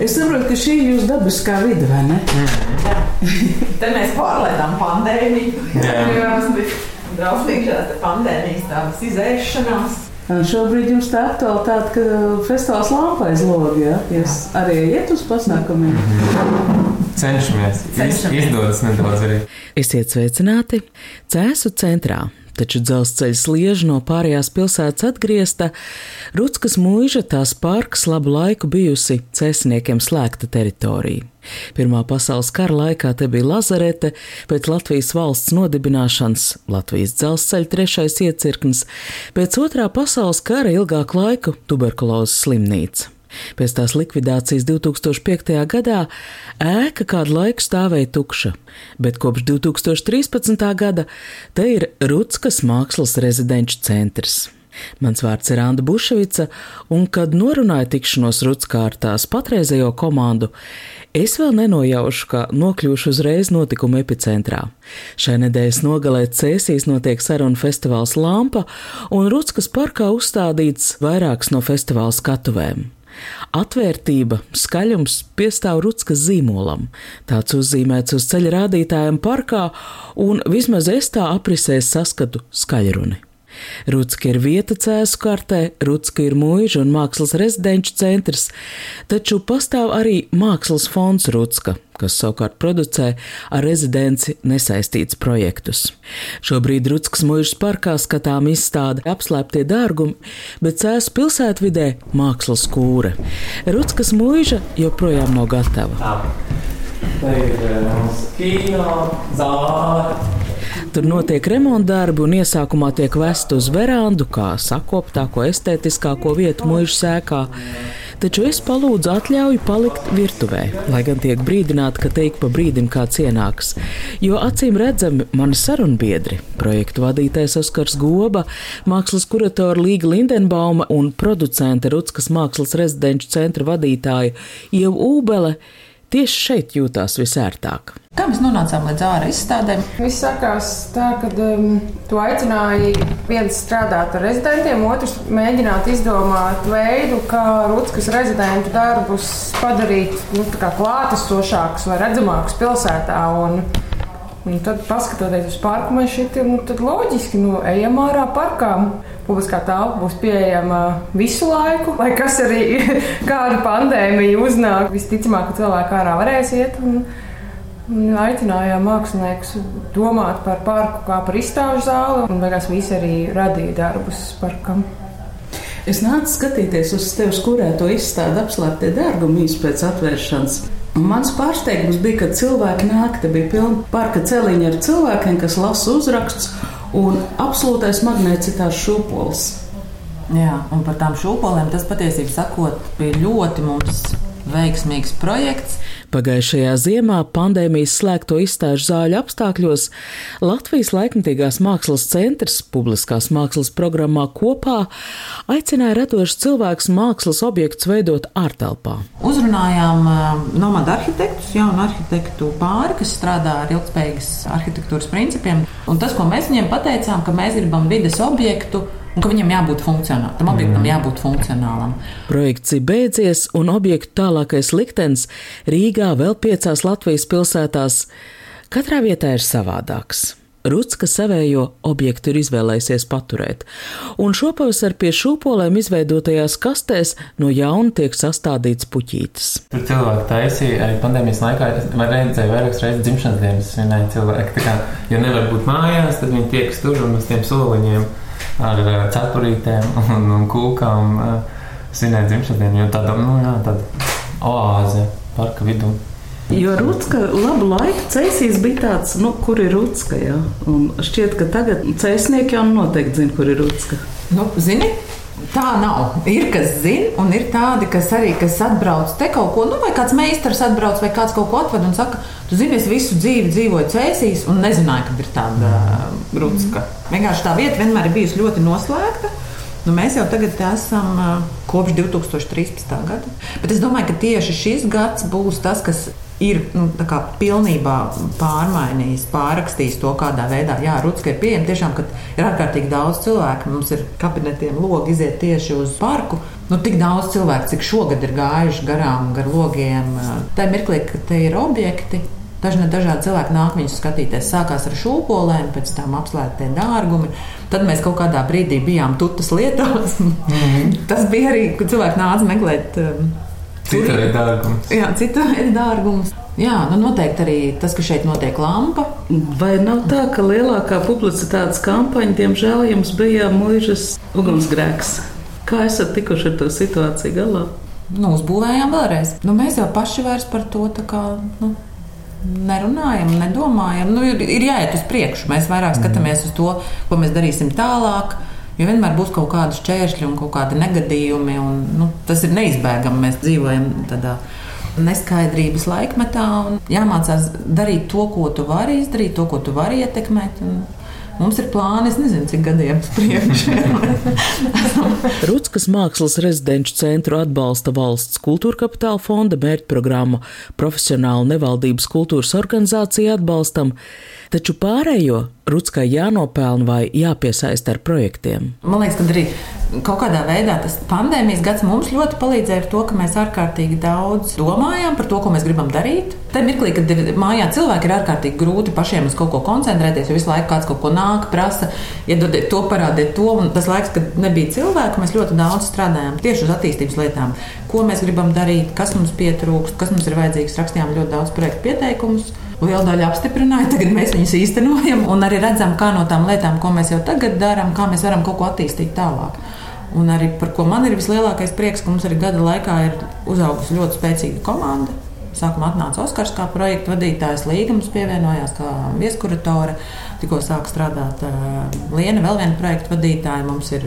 Es saprotu, ka šī ir jūsu dabiskā vide, vai ne? Te mēs pārlētām pandēmiju. Jā. Jā, drausmīgi šādas pandēmijas tādas izēšanās. Un šobrīd jums tā aktualitāte, ka festivāls lampais logi, ja? Jūs arī iet uz pasākumiem. Cenšamies. Iz, Cenšamies. izdodas nedaudz arī. Esiet sveicināti Cēsu centrā. Taču dzelzceļa slieža no pārējās pilsētas atgriezta, Rutskas mūža tās parks labu laiku bijusi cēsniekiem slēgta teritorija. Pirmā pasaules kara laikā te bija lazarete, pēc Latvijas valsts nodibināšanas Latvijas dzelzceļa trešais iecirknis, pēc otrā pasaules kara ilgāku laiku tuberkulozes slimnīca. Pēc tās likvidācijas 2005. gadā ēka kādu laiku stāvēja tukša, bet kopš 2013. gada te ir Rutskas mākslas rezidenču centrs. Mans vārds ir Anna Bušvica, un, kad norunāju tikšanos Rutskārtās patreizējo komandu, es vēl nenojaušu, ka nokļūšu uzreiz notikuma epicentrā. Šai nedēļas nogalē Cēsīs notiek sarunu festivāls Lampa, un Rutskas parkā uzstādīts vairākas no festivāla skatuvēm. Atvērtība, skaļums piestāv Rutskas zīmolam. Tāds uzzīmēts uz ceļa rādītājiem parkā, un vismaz es tā aprisēs saskatu skaļruni. Rutska ir vieta cēsu kartē, Rutska ir mūža un mākslas rezidenču centrs, taču pastāv arī mākslas fonds Rutska, kas savukārt producē ar rezidenci nesaistīts projektus. Šobrīd Rutskas mūžas parkā skatām izstāde apslēptie dārgumi, bet cēsu pilsētvidē mākslas kūre. Rutskas mūža joprojām nav gatava. Tā. Te ir mums kino, zāle. Tur notiek remontdarbi, un iesākumā tiek vest uz verandu, kā sakoptāko, estētiskāko vietu mūža sēkā. Taču es palūdzu atļauju palikt virtuvē, lai gan tiek brīdināta, ka teik pa brīdim kāds ienāks. Jo acīm redzami mani sarunbiedri, projektu vadītājs Oskars Goba, mākslas kuratora Līga Lindenbauma un producente Rutskas mākslas rezidenču centra vadītāja Ieva Ūbele tieši šeit jūtās visērtāk. Kā mēs nonācām līdz ārā izstādēm? Viss sākās tā, ka um, tu aicināji viens strādāt ar rezidentiem, otrs mēģināt izdomāt veidu, kā Rutskas rezidentu darbus padarīt nu, tā kā klātesošākus vai redzamākus pilsētā. Un, un tad, paskatoties uz parku, man šķiet, nu, loģiski, nu, ejam ārā parkā. Publiskā telpa būs pieejama visu laiku, lai kas arī kāda pandēmija uznāk. Visticamāk, ka cilvēki ārā varēs iet. Un, un aicinājām māksliniekus domāt par parku kā par izstāžu zāli, un beigās visi arī radīja darbus parkam. Es nācu skatīties uz tevis, kurē to izstāda apslēptie dārgumi īsi pēc atvēršanas. Un mans pārsteigums bija, ka cilvēki nāk, te bija pilna parka celiņa ar cilvēkiem, kas lasa uzrakstus, un absolūtais magnēcitās šūpols. Jā, un par tām šūpolēm tas patiesībā sakot, bija ļoti mums veiksmīgs projekts. Pagājušajā ziemā pandēmijas slēgto izstāžu zāļu apstākļos Latvijas laikmatīgās mākslas centrs publiskās mākslas programmā kopā aicināja radošus cilvēkus mākslas objektus veidot ārtelpā. Uzrunājām uh, nomadu arhitektus, jaunu arhitektu pāri, kas strādā ar ilgspējīgas arhitektūras principiem. Un tas, ko mēs viņiem pateicām, ka mēs gribam vides objektu, un ka viņam jābūt funkcionālam. Tam objektam jābūt funkcionālam. Projekts ir beidzies, un objektu tālākais liktenis Rīgā vēl piecās Latvijas pilsētās. Katrā vietā ir savādāks. Rutska savējo objektu ir izvēlējusies paturēt, un šopavasar pie šūpolēm izveidotajās kastēs no jauna tiek sastādīts puķītes. Tur cilvēki taisīja arī pandēmijas laikā. Es redzēju, vairākas reizes dzimšanas dienas svinēja cilvēki. Tā kā, ja nevar būt mājās, tad viņi tiek tur un uz tiem soliņiem ar eh, cepurītēm un, un kūkām eh, svinēt dzimšanas dienu. Jo tāda, nu jā, tāda oāze parka vidū. Jo Rutska labu laiku cēsīs bija tāds, nu, kur ir Rutska. Ja? Un šķiet, ka tagad cēsnieki jau noteikti zina, kur ir Rutska. Nu, zini, Tā nav. Ir kas zina, un ir tādi, kas arī kas atbrauc te kaut ko, nu, vai kāds meistars atbrauc, vai kāds kaut ko atved un saka, tu zini, es visu dzīvi dzīvoju cēsīs un nezināju, ka ir tāda grūtska. Vienkārši tā vieta vienmēr ir bijusi ļoti noslēgta. Nu, mēs jau tagad esam kopš 2013. gada. Bet es domāju, ka tieši šis gads būs tas, kas ir nu, pilnībā pārmainījis, pārrakstījis to, kādā veidā Rutska ir pieejama. Tiešām, kad ir ārkārtīgi daudz cilvēku, mums ir kabinetiem logi iziet tieši uz parku. Nu, tik daudz cilvēku, cik šogad ir gājuši garām, gar logiem. Tā mirklī, ka te ir objekti, Dažni dažādi cilvēki nāk viņus skatīties. Sākās ar šūpolēm, pēc tam apslēgtie dārgumi. Tad mēs kaut kādā brīdī bijām tutas lietās. Mm -hmm. Tas bija arī, kad cilvēki nāca meklēt. Um, Cita veida dārgums. Jā, cita veida dārgums. Jā, nu noteikti arī tas, ka šeit notiek lampa. Vai nav tā, ka lielākā publicitātes kampaņa, diemžēl, jums bija mūžas ugunsgrēks? Kā esat tikuši ar to situāciju galā? Nu, uzbūvējām vēlreiz. Nu, mēs jau paši vairs par to kā, nu, nerunājam, nedomājam. Nu, ir, ir jāiet uz priekšu. Mēs vairāk mm. skatāmies uz to, ko mēs darīsim tālāk. Jo vienmēr būs kaut kādi šķēršļi un kaut kādi negadījumi. Un, nu, tas ir neizbēgami. Mēs dzīvojam tādā neskaidrības laikmetā un jāmācās darīt to, ko tu vari izdarīt, to, ko tu vari ietekmēt. Un, Mums ir plāni, es nezinu, cik gadiem priekšā. Rutskas mākslas rezidenču centru atbalsta valsts kultūra kapitāla fonda mērķprogramma profesionāla nevaldības kultūras organizācija atbalstam, taču pārējo Rutskai jānopelna vai jāpiesaista ar projektiem. Man liekas, ka arī kaut kādā veidā tas pandēmijas gads mums ļoti palīdzēja ar to, ka mēs ārkārtīgi daudz domājām par to, ko mēs gribam darīt. Tajā mirklī, kad mājā cilvēki ir ārkārtīgi grūti pašiem uz kaut ko koncentrēties, jo visu laiku kāds kaut ko nāk, prasa, iedodiet to, parādiet to. Un tas laiks, kad nebija cilvēku, mēs ļoti daudz strādājām tieši uz attīstības lietām. Ko mēs gribam darīt, kas mums pietrūkst, kas mums ir vajadzīgs. Rakstījām ļoti daudz projektu pieteikumus liela daļa apstiprināja, tagad mēs viņus īstenojam un arī redzam, kā no tām lietām, ko mēs jau tagad darām, kā mēs varam kaut ko attīstīt tālāk. Un arī par ko man ir vislielākais prieks, ka mums arī gada laikā ir uzaugusi ļoti spēcīga komanda. Sākumā atnāca Oskars kā projekta vadītājs, Līga mums pievienojās kā viesuratore. Tikko sāk strādāt Liena, vēl viena projekta vadītāja. Mums ir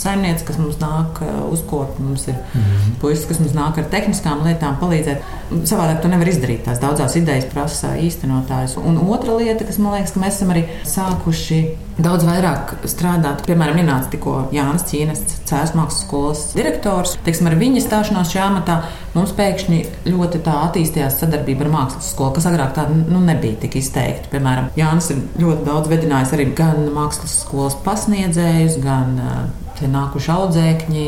saimniece, kas mums nāk uzkopt, mums ir mm -hmm. puisis, kas mums nāk ar tehniskām lietām palīdzēt. Savādāk to nevar izdarīt. Tās daudzās idejas prasa īstenotājs. Un otra lieta, kas man liekas, ka mēs esam arī sākuši daudz vairāk strādāt. Piemēram, minēts tikko Jānis Čīnes, Cēlus mākslas skolas direktors. Teiksim, ar viņa stāšanos šajā amatā mums pēkšņi ļoti tā attīstījās sadarbība ar mākslas skolu, kas agrāk tā nu, nebija tik izteikti. Piemēram, Jānis ir ļoti daudz vedinājis arī gan mākslas skolas pasniedzējus, gan Tie nākuši audzēkņi,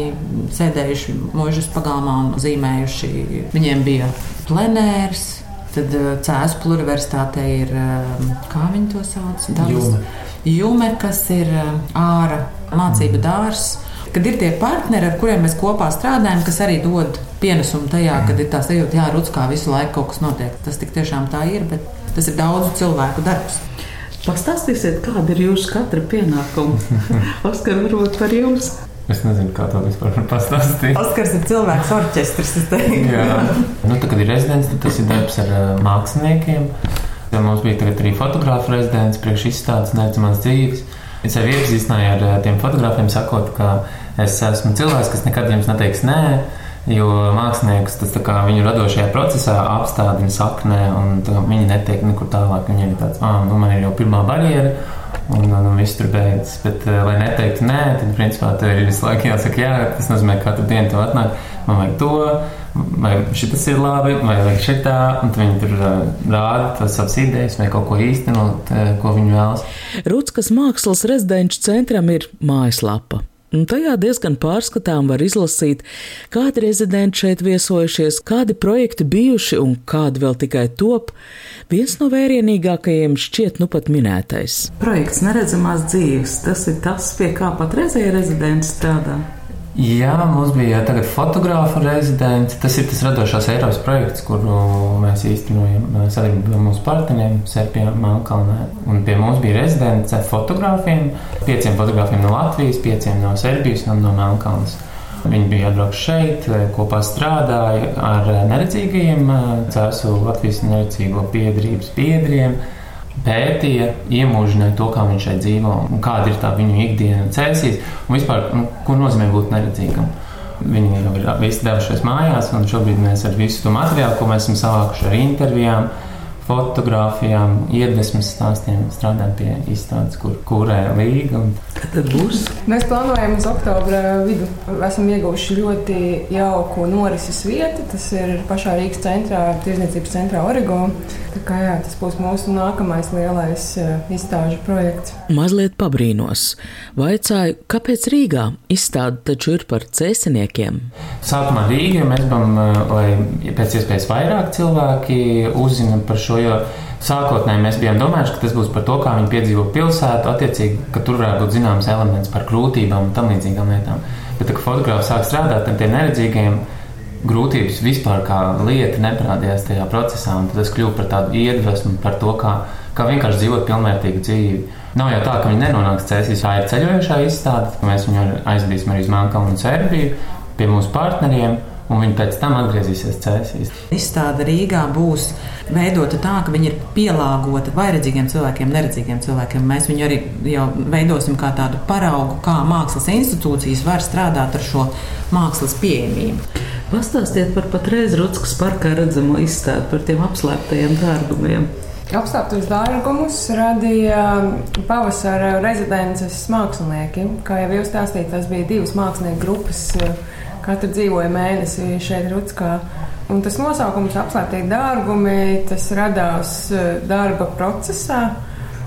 sēdējuši mūžas pagalmā un zīmējuši. Viņiem bija plenērs, tad Cēzus universitātē ir, kā viņi to sauc? Jume. Jume, kas ir ārā mācību dārzs. Kad ir tie partneri, ar kuriem mēs kopā strādājam, kas arī dod pienesumu tajā, kad ir tā sajūta, ka Rūts kā visu laiku kaut kas notiek. Tas tik tiešām tā ir, bet tas ir daudzu cilvēku darbs. Pastāstīsiet, kāda ir jūsu katra pienākuma? Oskar, varbūt par jums. Es nezinu, kā to vispār pastāstīt. Oskars ir cilvēks orķestris. Jā, nu, tā, kad ir rezidents, tad tas ir darbs ar uh, māksliniekiem. Ja mums bija arī fotografa rezidents, priekš izstādes neredzamās dzīves. Es sevi iepazīstināju ar uh, tiem fotografiem, sakot, ka es esmu cilvēks, kas nekad jums neteiks nē. Jo mākslinieks tas kā, viņu radošajā procesā apstādina saknē, un viņi netiek nekur tālāk. Viņiem ir tāds, ah, nu man ir jau pirmā barjera, un, un, un viss tur beidzas. Bet, eh, lai neteiktu nē, tad principā tev ir visu laiku jāsaka, jā, tas nozīmē, ka katru dienu tev atnāk, man vajag to, vai šis ir labi, vai vajag šitā, un viņi tur uh, rāda savas idejas vai kaut ko īstenot, uh, ko viņi vēlas. Rūtskas mākslas rezidenču centram ir mājaslapa tajā diezgan pārskatām var izlasīt, kādi rezidenti šeit viesojušies, kādi projekti bijuši un kādi vēl tikai top. Viens no vērienīgākajiem šķiet nu pat minētais. Projekts Neredzamās dzīves, tas ir tas, pie kā patreizēji rezidenti strādā. Jā, mums bija tagad fotografa rezidents. Tas ir tas radošās Eiropas projekts, kuru mēs īstenojam sadarbībā ar mūsu partneriem Serpijā, Melnkalnē. Un pie mums bija rezidents ar fotogrāfiem, pieciem fotogrāfiem no Latvijas, pieciem no Serbijas un no Melnkalnes. Viņi bija atbraukuši šeit, kopā strādāja ar neredzīgajiem, cēsu Latvijas neredzīgo biedrības biedriem pētīja, iemūžināja to, kā viņš šeit dzīvo un kāda ir tā viņu ikdiena cēsīs un vispār, nu, ko nozīmē būt neredzīgam. Viņi jau ir visi devušies mājās, un šobrīd mēs ar visu to materiālu, ko mēs esam savākuši ar intervijām, fotografijām, iedvesmas stāstiem strādājam pie izstādes, kur kurē līga. Kad tad būs? Mēs plānojam uz oktobra vidu. Esam ieguvuši ļoti jauku norises vietu. Tas ir pašā Rīgas centrā, tirzniecības centrā Origo. Tā kā jā, tas būs mūsu nākamais lielais uh, izstāžu projekts. Mazliet pabrīnos. Vaicāju, kāpēc Rīgā izstāde taču ir par cēsiniekiem? Sākumā Rīgā mēs gribam, lai pēc iespējas vairāk cilvēki uzzina par šo, jo sākotnēji mēs bijām domājuši, ka tas būs par to, kā viņi piedzīvo pilsētu, attiecīgi, ka tur varētu būt zināms elements par grūtībām un tam līdzīgām lietām. Bet, kad fotogrāfs sāk strādāt ar tiem neredzīgiem, grūtības vispār kā lieta neparādījās tajā procesā, un tas kļuva par tādu iedvesmu par to, kā, kā vienkārši dzīvot pilnvērtīgu dzīvi. Nav jau tā, ka viņi nenonāks cēsīs, tā ir ceļojošā izstāde, mēs viņu aizbīsim arī uz Melnkalnu un Serbiju pie mūsu partneriem un viņi pēc tam atgriezīsies cēsīs. Izstāde Rīgā būs veidota tā, ka viņi ir pielāgota vairedzīgiem cilvēkiem, neredzīgiem cilvēkiem. Mēs viņu arī jau veidosim kā tādu paraugu, kā mākslas institūcijas var strādāt ar šo mākslas pieejamību. Pastāstiet par patreiz Rutskas parkā redzamo izstādi par tiem apslēptajiem dārgumiem. Apslēptus dārgumus radīja pavasara rezidences mākslinieki. Kā jau jūs stāstījāt, tas bija divas mākslinieku grupas Katra dzīvoja mēnesi šeit, Rutskā. Un tas nosaukums, apslēptie dārgumi, tas radās eh, darba procesā.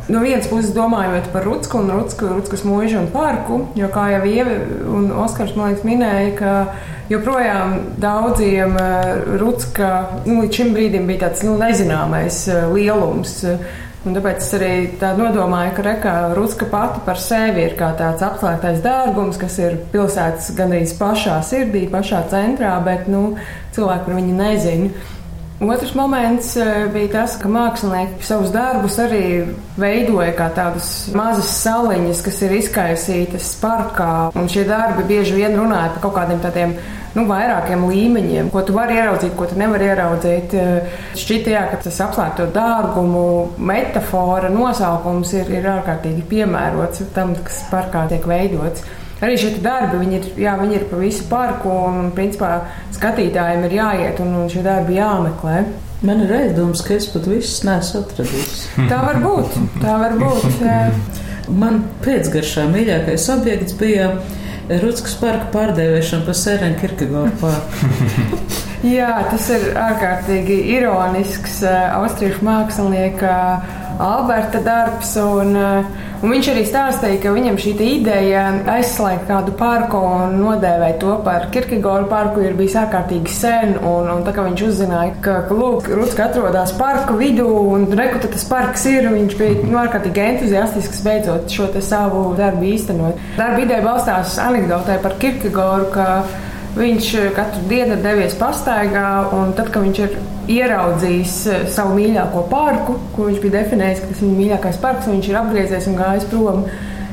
No vienas puses, domājot par Rutsku un Rutsku, Rutskas mūžu un parku, jo, kā jau Ieva un Oskars liekas, minēja, ka joprojām daudziem eh, Rutska nu, līdz šim brīdim bija tāds nu, nezināmais eh, lielums. Un tāpēc es arī tā nodomāju, ka Reka Ruska pati par sevi ir kā tāds apslēgtais dārgums, kas ir pilsētas gandrīz pašā sirdī, pašā centrā, bet nu, cilvēki par viņu nezina. Otrs moments eh, bija tas, ka mākslinieki savus darbus arī veidoja kā tādas mazas saliņas, kas ir izkaisītas parkā. Un šie darbi bieži vien runāja par kaut kādiem tādiem nu, vairākiem līmeņiem, ko tu vari ieraudzīt, ko tu nevari ieraudzīt. Eh, šķiet, ka tas apslēpto dārgumu metāfora nosaukums ir, ir ārkārtīgi piemērots tam, kas parkā tiek veidots. Arī šie darbi viņi ir, jā, viņi ir pa visu parku, un principā skatītājiem ir jāiet un, un šie darbi jāmeklē. Man ir aizdoms, ka es pat visus neesmu atradis. Tā var būt. Tā var būt. Man pēcgaršā mīļākais objekts bija Rutskas parka pārdēvēšana par Sērenu Kirkegoru parku. Jā, tas ir ārkārtīgi ironisks uh, austriešu mākslinieka Alberta darbs. Un, uh, un viņš arī stāstīja, ka viņam šī ideja aizslēgt kādu parku un nodēvēt to par Kirkegoru parku ir bijis ārkārtīgi sen. Un, un tā kā viņš uzzināja, ka, ka lūk, Rutska atrodas parku vidū un reku tas parks ir, viņš bija nu, ārkārtīgi entuziastisks beidzot šo savu darbu īstenot. Darba ideja balstās anekdotē par Kirkegoru Viņš eh, katru dienu ir devies pastaigā, un tad, kad viņš ir ieraudzījis eh, savu mīļāko parku, ko viņš bija definējis, ka tas ir viņa mīļākais parks, viņš ir apgriezies un gājis prom.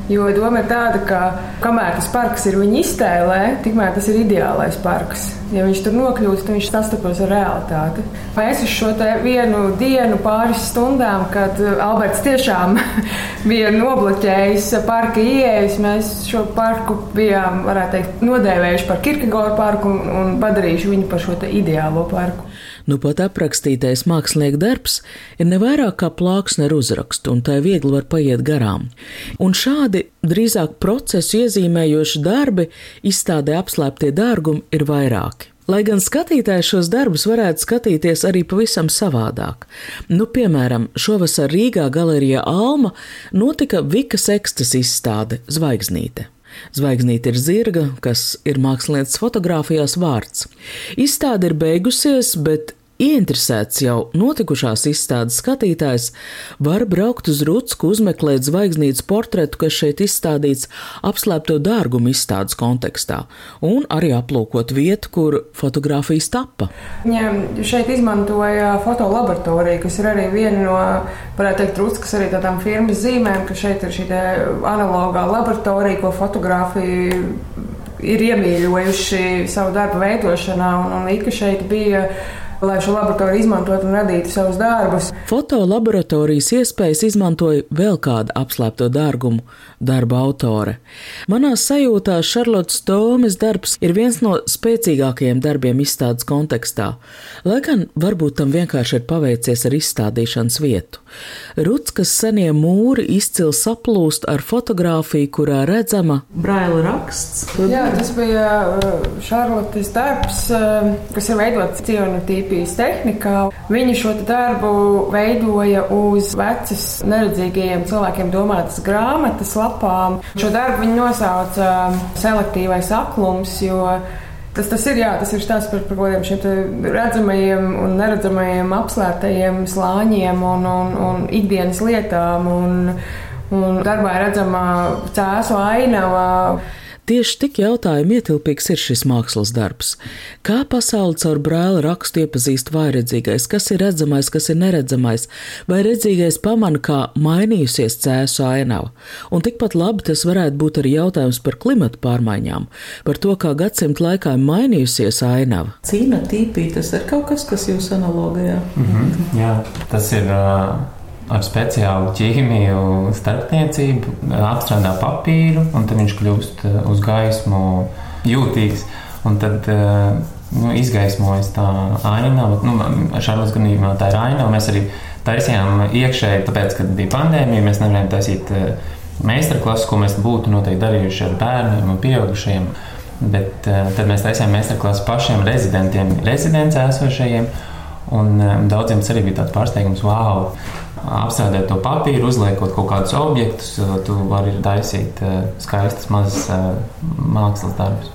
Jo doma ir tāda, ka kamēr tas parks ir viņa iztēlē, tikmēr tas ir ideālais parks. Ja viņš tur nokļūst, tad viņš sastopas ar realitāti. Mēs uz šo vienu dienu, pāris stundām, kad uh, Alberts tiešām bija nobloķējis parka ieejas, mēs šo parku bijām, varētu teikt, nodēvējuši par Kirkegoru parku un, un padarījuši viņu par šo ideālo parku. Nu pat aprakstītais mākslinieka darbs ir nevairāk kā plāksne ar uzrakstu, un tai viegli var paiet garām. Un šādi drīzāk procesu iezīmējoši darbi izstādē apslēptie dārgumi ir vairāki. Lai gan skatītājs šos darbus varētu skatīties arī pavisam savādāk. Nu, piemēram, šovasar Rīgā galerijā Alma notika Vikas ekstas izstāde Zvaigznīte. Zvaigznīte ir zirga, kas ir mākslinieces fotografijās vārds. Izstāde ir beigusies, bet Ieinteresēts jau notikušās izstādes skatītājs var braukt uz Rutsku, uzmeklēt zvaigznītes portretu, kas šeit izstādīts apslēpto dārgumu izstādes kontekstā, un arī aplūkot vietu, kur fotografijas tappa. Viņa šeit izmantoja fotolaboratoriju, kas ir arī viena no, varētu teikt, Rutskas arī tādām firmas zīmēm, ka šeit ir šī analogā laboratorija, ko fotografija ir iemīļojuši savu darbu veidošanā, un, un Ika šeit bija lai šo laboratoriju izmantotu un radītu savus darbus. Fotolaboratorijas iespējas izmantoja vēl kāda apslēpto dārgumu darba autore. Manā sajūtā Šarlotas Tomes darbs ir viens no spēcīgākajiem darbiem izstādes kontekstā, lai gan varbūt tam vienkārši ir paveicies ar izstādīšanas vietu. Rutskas senie mūri izcili saplūst ar fotografiju, kurā redzama braila raksts. Jā, tas bija uh, Šarlotas darbs, uh, kas ir veidots cionotīpijas tehnikā. Viņa šo darbu veidoja uz vecas neredzīgajiem cilvēkiem domātas grāmatas lapām. Šo darbu viņa nosauca um, selektīvais aklums, jo Tas, tas ir, jā, tas ir stāsts par, par kaut kādiem redzamajiem un neredzamajiem apslēptajiem slāņiem un, un, un ikdienas lietām. Un, un darbā redzama cēsu ainava. Tieši tik jautājumu ietilpīgs ir šis mākslas darbs. Kā pasauli caur brāli rakstu iepazīst vairedzīgais, kas ir redzamais, kas ir neredzamais, vai redzīgais pamana, kā mainījusies cēsu ainava. Un tikpat labi tas varētu būt arī jautājums par klimatu pārmaiņām, par to, kā gadsimta laikā ir mainījusies ainava. Cīna tīpī tas ir kaut kas, kas jūs analogijā. Mm -hmm, jā, tas ir. Uh ar speciālu ķīmiju, starpniecību, apstrādā papīru, un tad viņš kļūst eh, uz gaismu jūtīgs. Un tad eh, nu, izgaismojas tā ainava. Nu, Šādos gadījumā tā ir ainava. Mēs arī taisījām iekšēji, tāpēc, kad bija pandēmija, mēs nevarējām taisīt eh, meistarklases, ko mēs būtu noteikti darījuši ar bērniem un pieaugušajiem. Bet tad mēs taisījām meistarklases pašiem rezidentiem, rezidencē esošajiem. Un daudziem tas arī bija tāds pārsteigums, wow, apstrādāt to papīru, uzliekot kaut kādus objektus, tu vari taisīt eh, skaistas mazas eh, mākslas darbus.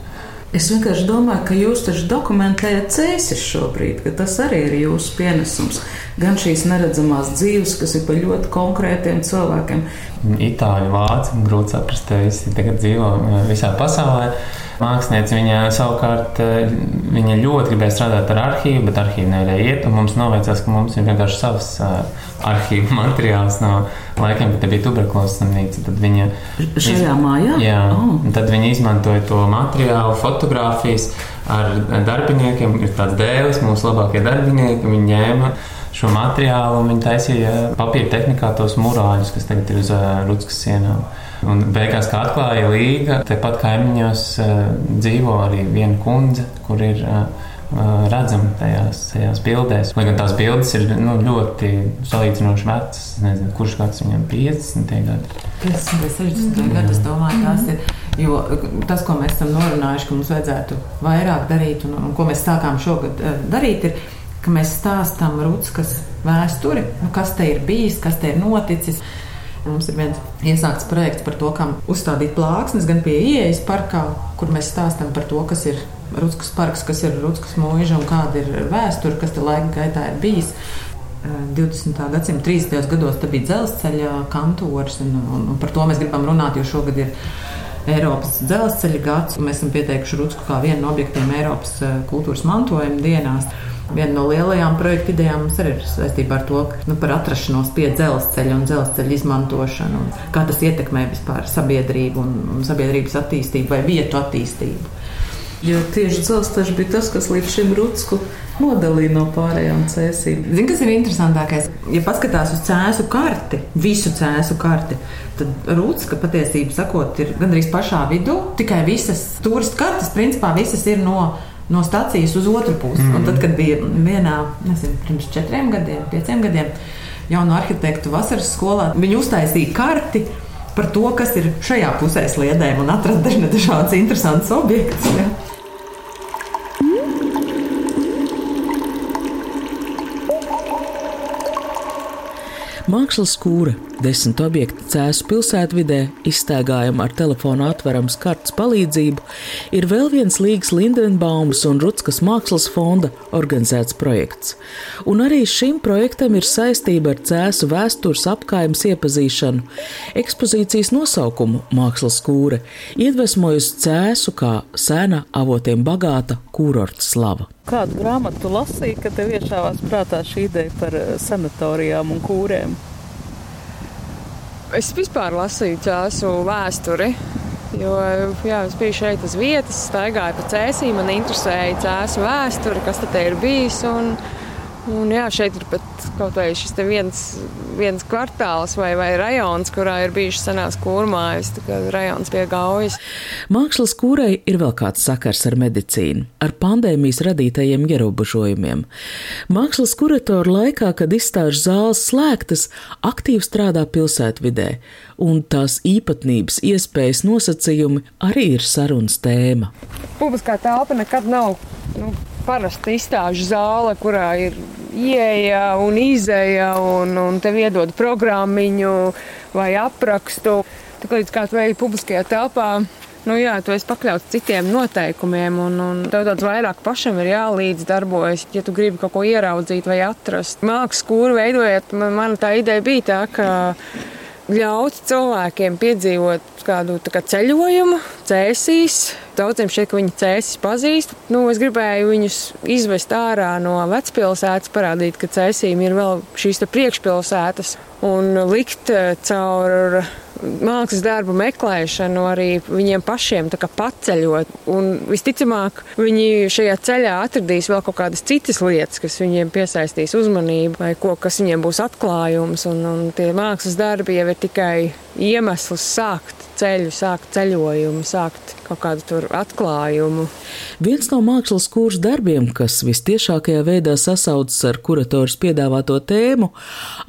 Es vienkārši domāju, ka jūs taču dokumentējat cēsis šobrīd, ka tas arī ir jūsu pienesums. Gan šīs neredzamās dzīves, kas ir par ļoti konkrētiem cilvēkiem. Itāļu, vācu, grūti saprast, visi tagad dzīvo eh, visā pasaulē. Mākslinieci viņa savukārt viņa ļoti gribēja strādāt ar arhīvu, bet arhīvu nevarēja iet. Mums noveicās, ka mums ir vienkārši savs arhīvu materiāls no laikiem, kad bija tuberkulozes slimnīca. Tad viņa šajā mājā? Jā, oh. tad viņi izmantoja to materiālu, fotografijas ar darbiniekiem. Ir tāds dēlis, mūsu labākie darbinieki. Viņi ņēma šo materiālu un viņi taisīja papīra tehnikā tos murāļus, kas tagad ir uz uh, Rutskas sienām. Un beigās, kā atklāja Līga, tepat kaimiņos uh, dzīvo arī viena kundze, kur ir uh, redzami tajās, tajās bildēs. Lai gan tās bildes ir nu, ļoti salīdzinoši vecas. Nezinu, kurš gads viņam 50 gadi. 50 vai 60 gadi, es domāju, tās ir. Jo tas, ko mēs esam norunājuši, ka mums vajadzētu vairāk darīt, un, un ko mēs sākām šogad darīt, ir, ka mēs stāstām Rutskas vēsturi, nu, kas te ir bijis, kas te ir noticis. Mums ir viens iesākts projekts par to, kā uzstādīt plāksnes gan pie ieejas parkā, kur mēs stāstām par to, kas ir Rutskas parks, kas ir Rutskas mūža un kāda ir vēsture, kas te laika gaitā ir bijis. 20. Eh, gadsimta 30. gados bija dzelzceļa kantors, un, un, un par to mēs gribam runāt, jo šogad ir Eiropas dzelzceļa gads. Mēs esam pieteikuši Rutsku kā vienu no objektiem Eiropas eh, kultūras mantojuma dienās. Viena no lielajām projekta idejām mums arī ir saistībā ar to, nu, par atrašanos pie dzelzceļa un dzelzceļa izmantošanu, un kā tas ietekmē vispār sabiedrību un, un sabiedrības attīstību vai vietu attīstību. Jo tieši dzelzceļš bija tas, kas līdz šim Rutsku nodalīja no pārējām cēsīm. Zini, kas ir interesantākais? Ja paskatās uz cēsu karti, visu cēsu karti, tad Rūtska patiesībā sakot, ir gandrīz pašā vidū. Tikai visas turistu kartes, principā, visas ir no, no stācijas uz otru pusi. Mm -hmm. Un tad, kad bija vienā, nezinu, pirms četriem gadiem, pieciem gadiem, jaunu arhitektu vasaras skolā, viņi uztaisīja karti par to, kas ir šajā pusē sliedēm un atrada dažādas interesantas objektus. Ja. Mākslas skūra, desmit objekti cēsu pilsētvidē, izstaigājama ar telefonu atverams kartes palīdzību, ir vēl viens Līgas Lindenbaumas un Rutskas mākslas fonda organizēts projekts. Un arī šim projektam ir saistība ar cēsu vēstures apkaimes iepazīšanu. Ekspozīcijas nosaukumu Mākslas skūra iedvesmojusi cēsu kā sena avotiem bagāta kūrorta slava. Kādu grāmatu lasīji, kad tev iešāvās prātā šī ideja par eh, sanatorijām un kūrēm? Es vispār lasīju ķēsu vēsturi. Jo jā, es biju šeit uz vietas, staigāju pa cēsīm, man interesēja cēsu vēsture, kas te ir bijis. Un, un jā, šeit ir pat kaut vai šis viens, viens kvartāls vai, vai rajons, kurā ir bijušas senās kūrmājas, rajons pie gaujas. Mākslas kūrei ir vēl kāds sakars ar medicīnu, ar pandēmijas radītajiem ierobežojumiem. Mākslas kuratoru laikā, kad izstāžu zāles slēgtas, aktīvi strādā pilsētvidē, un tās īpatnības, iespējas, nosacījumi arī ir sarunas tēma. Publiskā telpa nekad nav nu, parasta izstāžu zāle, kurā ir ieeja un izēja, un, un tev iedod programmiņu vai aprakstu. Tā kā līdz kādā veidā publiskajā telpā nu, jā, tu esi pakļauts citiem noteikumiem, un, un tev daudz vairāk pašam ir jālīdzdarbojas, ja tu gribi kaut ko ieraudzīt vai atrast. Mākslas skūru veidojot, man, man tā ideja bija tā, ka ļaut cilvēkiem piedzīvot kādu kā, ceļojumu, cēsīs. Daudziem šķiet, ka viņi cēsīs pazīst. Nu, es gribēju viņus izvest ārā no vecpilsētas, parādīt, ka cēsīm ir vēl šīs priekšpilsētas un likt eh, caur mākslas darbu meklēšanu arī viņiem pašiem paceļot. Un visticamāk, viņi šajā ceļā atradīs vēl kaut kādas citas lietas, kas viņiem piesaistīs uzmanību, vai ko, kas viņiem būs atklājums. Un, un tie mākslas darbi jau ir tikai iemesls sākt ceļu, sākt ceļojumu, sākt kaut kādu tur atklājumu. Viens no mākslas kursu darbiem, kas vistiešākajā veidā sasaucas ar kurators piedāvāto tēmu,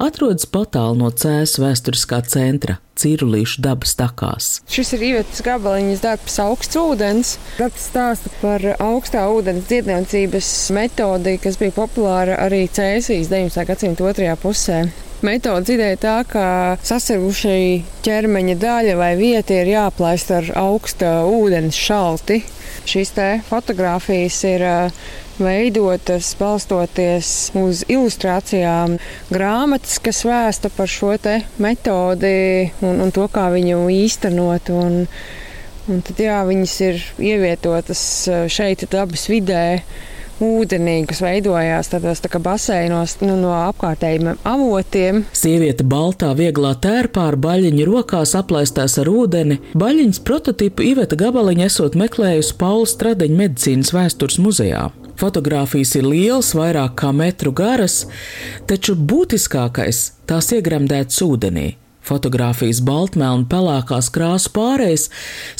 atrodas patālu no Cēzes vēsturiskā centra. Cīrulīšu dabas takās. Šis ir Ievetas gabaliņas darbs augsts ūdens. Darbs stāsta par augstā ūdens dziedniecības metodi, kas bija populāra arī Cēsīs 19. gadsimta otrajā pusē. Metodas ideja tā, ka sasarušai ķermeņa daļa vai vieta ir jāplaist ar augsta ūdens šalti. Šīs fotogrāfijas ir veidotas balstoties uz ilustrācijām, grāmatas, kas vēsta par šo metodi un, un to, kā viņu īstenot. Un, un tad, jā, viņas ir ievietotas šeit, dabas vidē ūdenī, kas veidojās tādos tā baseinos nu, no apkārtējiem avotiem. Sieviete baltā, vieglā tērpā ar baļķiņu rokās aplaistās ar ūdeni. Baļķiņas prototipu Iveta Gabaliņa esot meklējusi Paula Stradeņa medicīnas vēstures muzejā. Fotogrāfijas ir lielas, vairāk kā metru garas, taču būtiskākais tās iegremdētas ūdenī. Fotogrāfijas baltmelna pelēkās krāsu pārējais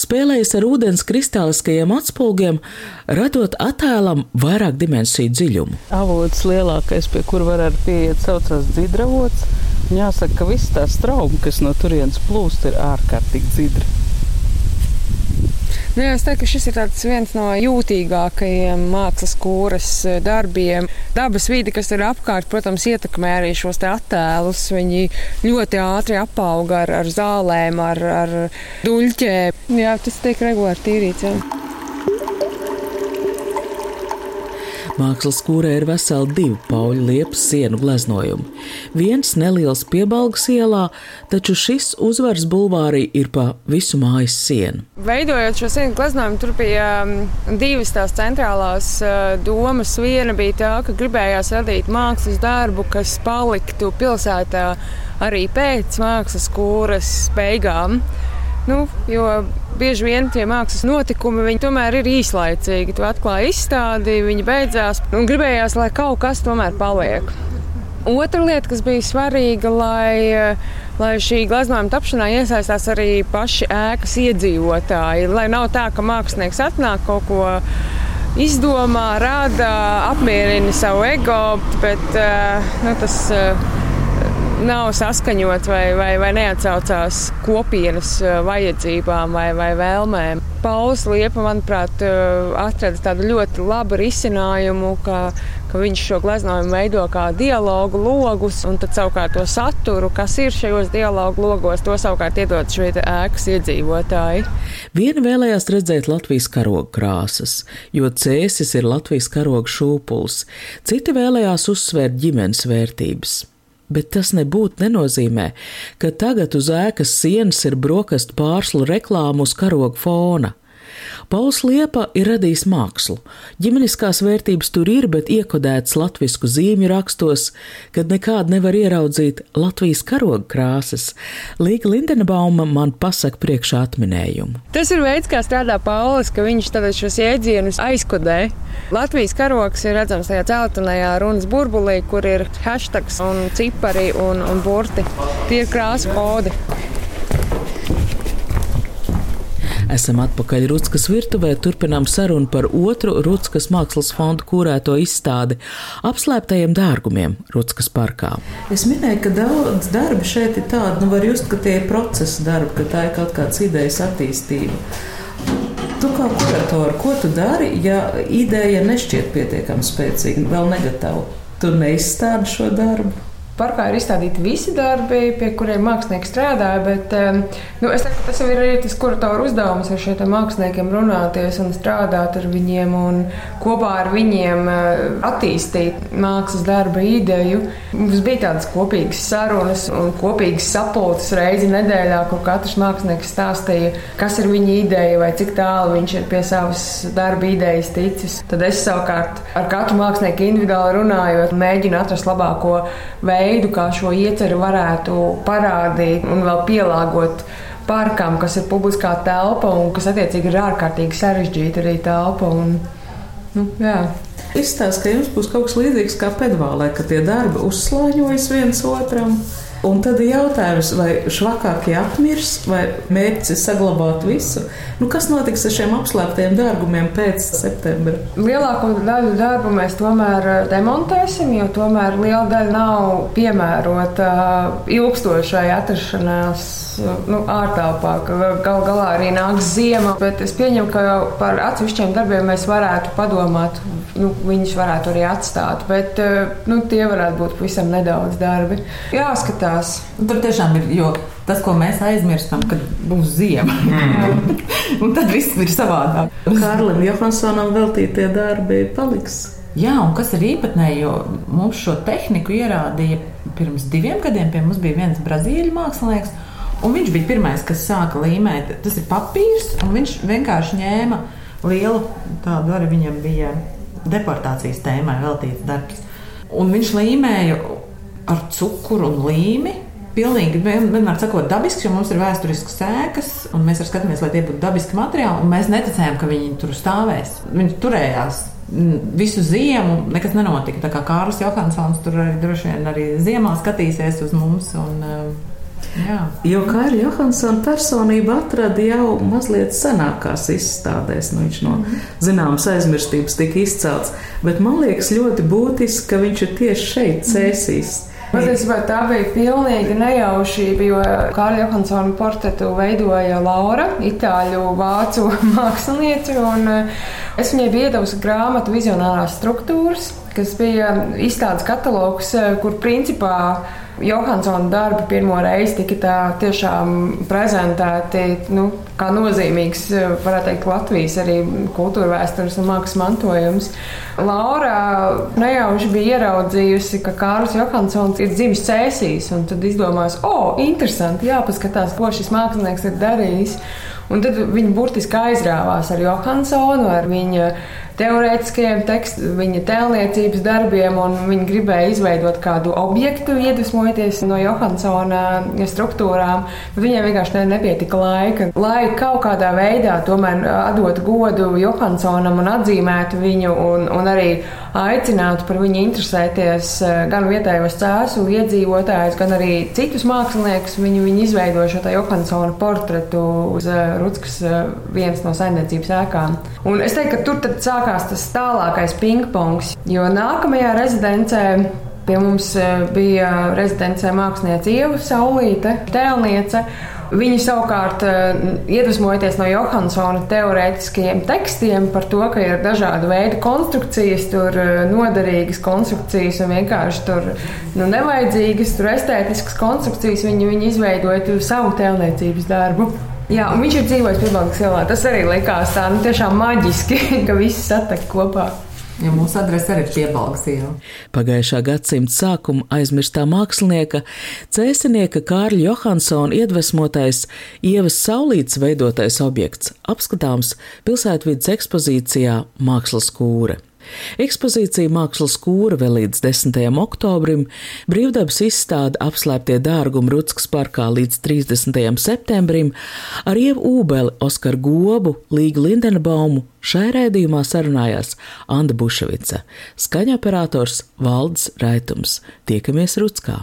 spēlējas ar ūdens kristāliskajiem atspulgiem, radot attēlam vairāk dimensiju dziļumu. Avots lielākais, pie kura var arī pieiet, saucās dzidravots. Jāsaka, ka viss tā strauma, kas no turienes plūst, ir ārkārtīgi dzidra. Nu, es teiktu, ka šis ir viens no jūtīgākajiem mākslas kūras eh, darbiem. Dabas vide, kas ir apkārt, protams, ietekmē arī šos attēlus. Viņi ļoti ātri apauga ar, ar zālēm, ar, ar duļķiem. Jā, tas tiek regulāri tīrīts. Jā. Mākslas kūrē ir veseli divi pauļu liepas sienu gleznojumi. Viens neliels piebalgs ielā, taču šis uzvaras bulvārī ir pa visu mājas sienu. Veidojot šo sienu gleznojumu, tur bija um, divas tās centrālās uh, domas. Viena bija tā, ka gribējās radīt mākslas darbu, kas paliktu pilsētā arī pēc mākslas kūras beigām. Nu, jo bieži vien tie mākslas notikumi tomēr ir īslaicīgi. Tu atklāji izstādi, viņi beidzās un gribējās, lai kaut kas tomēr paliek. Otra lieta, kas bija svarīga, lai, lai šī gleznojuma tapšanā iesaistās arī paši ēkas iedzīvotāji. Lai nav tā, ka mākslinieks atnāk kaut ko izdomā, rada, apmierina savu ego, bet nu, tas nav saskaņots vai, vai, vai neatsaucās kopienas eh, vajadzībām vai, vai vēlmēm. Pauls Liepa, manuprāt, eh, atrada tādu ļoti labu risinājumu, ka, ka viņš šo gleznojumu veido kā dialogu logus, un tad savukārt to saturu, kas ir šajos dialogu logos, to savukārt iedod šie ēkas iedzīvotāji. Viena vēlējās redzēt Latvijas karoga krāsas, jo cēsis ir Latvijas karoga šūpuls, citi vēlējās uzsvērt ģimenes vērtības. Bet tas nebūtu nenozīmē, ka tagad uz ēkas sienas ir brokastu pārslu reklāmu uz karoga fona. Pauls Liepa ir radījis mākslu. Ģimeniskās vērtības tur ir, bet iekodēts latvisku zīmju rakstos, kad nekād nevar ieraudzīt Latvijas karoga krāsas. Līga Lindenbauma man pasaka priekšā atminējumu. Tas ir veids, kā strādā Pauls, ka viņš šos jēdzienus aizkodē. Latvijas karogs ir redzams tajā celtenajā runas burbulī, kur ir hashtags un cipari un, un burti. Tie ir krāsu kodi. Esam atpakaļ Rutskas virtuvē, turpinām sarunu par otru Rutskas mākslas fondu kūrēto izstādi - apslēptajiem dārgumiem Rutskas parkā. Es minēju, ka daudz darba šeit ir tāda, nu var just, ka tie ir procesa darbi, ka tā ir kaut kāds idejas attīstība. Tu kā kuratori, ko tu dari, ja ideja nešķiet pietiekami spēcīga, vēl negatava? Tu neizstādi šo darbu. Parkā ir izstādīti visi darbi, pie kuriem mākslinieki strādāja, bet nu, es teiktu, ka tas ir arī tas kuratoru uzdevums ar šiem māksliniekiem runāties un strādāt ar viņiem un kopā ar viņiem eh, attīstīt mākslas darba ideju. Mums bija tādas kopīgas sarunas un kopīgas sapulces reizi nedēļā, kur katrs mākslinieks stāstīja, kas ir viņa ideja vai cik tālu viņš ir pie savas darba idejas ticis. Tad es savukārt ar katru mākslinieku individuāli runājot, mēģinu atrast labāko veidu veidu, kā šo ieceru varētu parādīt un vēl pielāgot parkam, kas ir publiskā telpa un kas attiecīgi ir ārkārtīgi sarežģīta arī telpa. Un, nu, jā. Izstāsta, ka jums būs kaut kas līdzīgs kā pedvālē, ka tie darbi uzslāņojas viens otram. Un tad ir jautājums, vai švakākie apmirs, vai mērķis ir saglabāt visu. Nu, kas notiks ar šiem apslēptiem dārgumiem pēc septembra? Lielāko daļu darbu mēs tomēr eh, demontēsim, jo tomēr liela daļa nav piemērota eh, ilgstošai atrašanās nu, ārtelpā. Galu galā arī nāks ziema, bet es pieņemu, ka par atsevišķiem darbiem mēs varētu padomāt. Nu, viņus varētu arī atstāt, bet eh, nu, tie varētu būt pavisam nedaudz darbi. Jāskatās tās. Tur tiešām ir, jo tas, ko mēs aizmirstam, kad būs ziema. Mm. un tad viss ir savādāk. Kārlim Johansonam veltītie darbi paliks. Jā, un kas ir īpatnēji, jo mums šo tehniku ierādīja pirms diviem gadiem. Pie mums bija viens brazīļu mākslinieks, un viņš bija pirmais, kas sāka līmēt. Tas ir papīrs, un viņš vienkārši ņēma lielu tādu arī viņam bija deportācijas tēmai veltīts darbs. Un viņš līmēja ar cukuru un līmi. Pilnīgi vienmēr sakot, dabiski, jo mums ir vēsturisks sēkas, un mēs skatāmies, lai tie būtu dabiski materiāli. Mēs neticējām, ka viņi tur stāvēs. Viņi turējās visu ziemu, nekas nenotika. Tā kā Kārlis Johansons tur arī droši vien arī ziemā skatīsies uz mums. Un, Jā. Jo Kārļa Johansona personība atrada jau mazliet senākās izstādēs. Nu, viņš no mhm. zināmas aizmirstības tika izcelts. Bet man liekas ļoti būtiski, ka viņš ir tieši šeit cēsīs. Mm. Patiesībā tā bija pilnīga nejaušība, jo Kārļa Johansona portretu veidoja Laura, itāļu vācu māksliniece. Eh, es viņai biju iedavusi grāmatu vizionārās struktūras, kas bija izstādes katalogs, eh, kur principā Johansona darbi pirmo reizi tika tā tiešām prezentēti nu, kā nozīmīgs, varētu teikt, Latvijas arī kultūra vēstures un mākslas mantojums. Laura nejauši bija ieraudzījusi, ka Kārlis Johansons ir dzimis cēsīs, un tad izdomās, o, oh, interesanti, jāpaskatās, ko šis mākslinieks ir darījis. Un tad viņi burtiski aizrāvās ar Johansonu, ar viņa teorētiskajiem tekstiem, viņa tēlniecības darbiem, un viņi gribēja izveidot kādu objektu, iedvesmojoties no Johansona struktūrām. Viņiem vienkārši nepietika laika, lai kaut kādā veidā tomēr atdot godu Johansonam un atzīmētu viņu, un, un arī aicinātu par viņu interesēties gan vietējos cēsu iedzīvotājus, gan arī citus māksliniekus. Viņi, viņi izveidoja šo Johansona portretu uz Rutskas vienas no saimniecības ēkām. Un es teiktu, ka tur sākās tas tālākais pingpongs, jo nākamajā rezidencē pie mums eh, bija rezidencē mākslinieca Ieva Saulīte, tēlniece. Viņa savukārt, eh, iedvesmojoties no Johansona teorētiskajiem tekstiem par to, ka ir dažādi veidi konstrukcijas, tur eh, noderīgas konstrukcijas un vienkārši tur nu, nevajadzīgas, tur estētiskas konstrukcijas, viņa, viņa izveidoja savu tēlniecības darbu. Jā, un viņš ir dzīvojis Piebalgas ielā. Tas arī likās tā, nu, tiešām maģiski, ka viss satek kopā. Ja mūsu adrese arī ir piebalgas iela. Pagājušā gadsimta sākuma aizmirstā mākslinieka, cēsinieka Kārļa Johansona iedvesmotais Ievas Saulītes veidotais objekts apskatāms pilsētvidas ekspozīcijā Mākslas kūra. Ekspozīcija Mākslas kūra vēl līdz 10. oktobrim, brīvdabas izstāde apslēptie dārgumi Rutskas parkā līdz 30. septembrim, ar Ievu Ūbeli, Oskaru Gobu, Līgu Lindenbaumu šai raidījumā sarunājās Anda Buševica, skaņoperators Valds Raitums. Tiekamies Rutskā!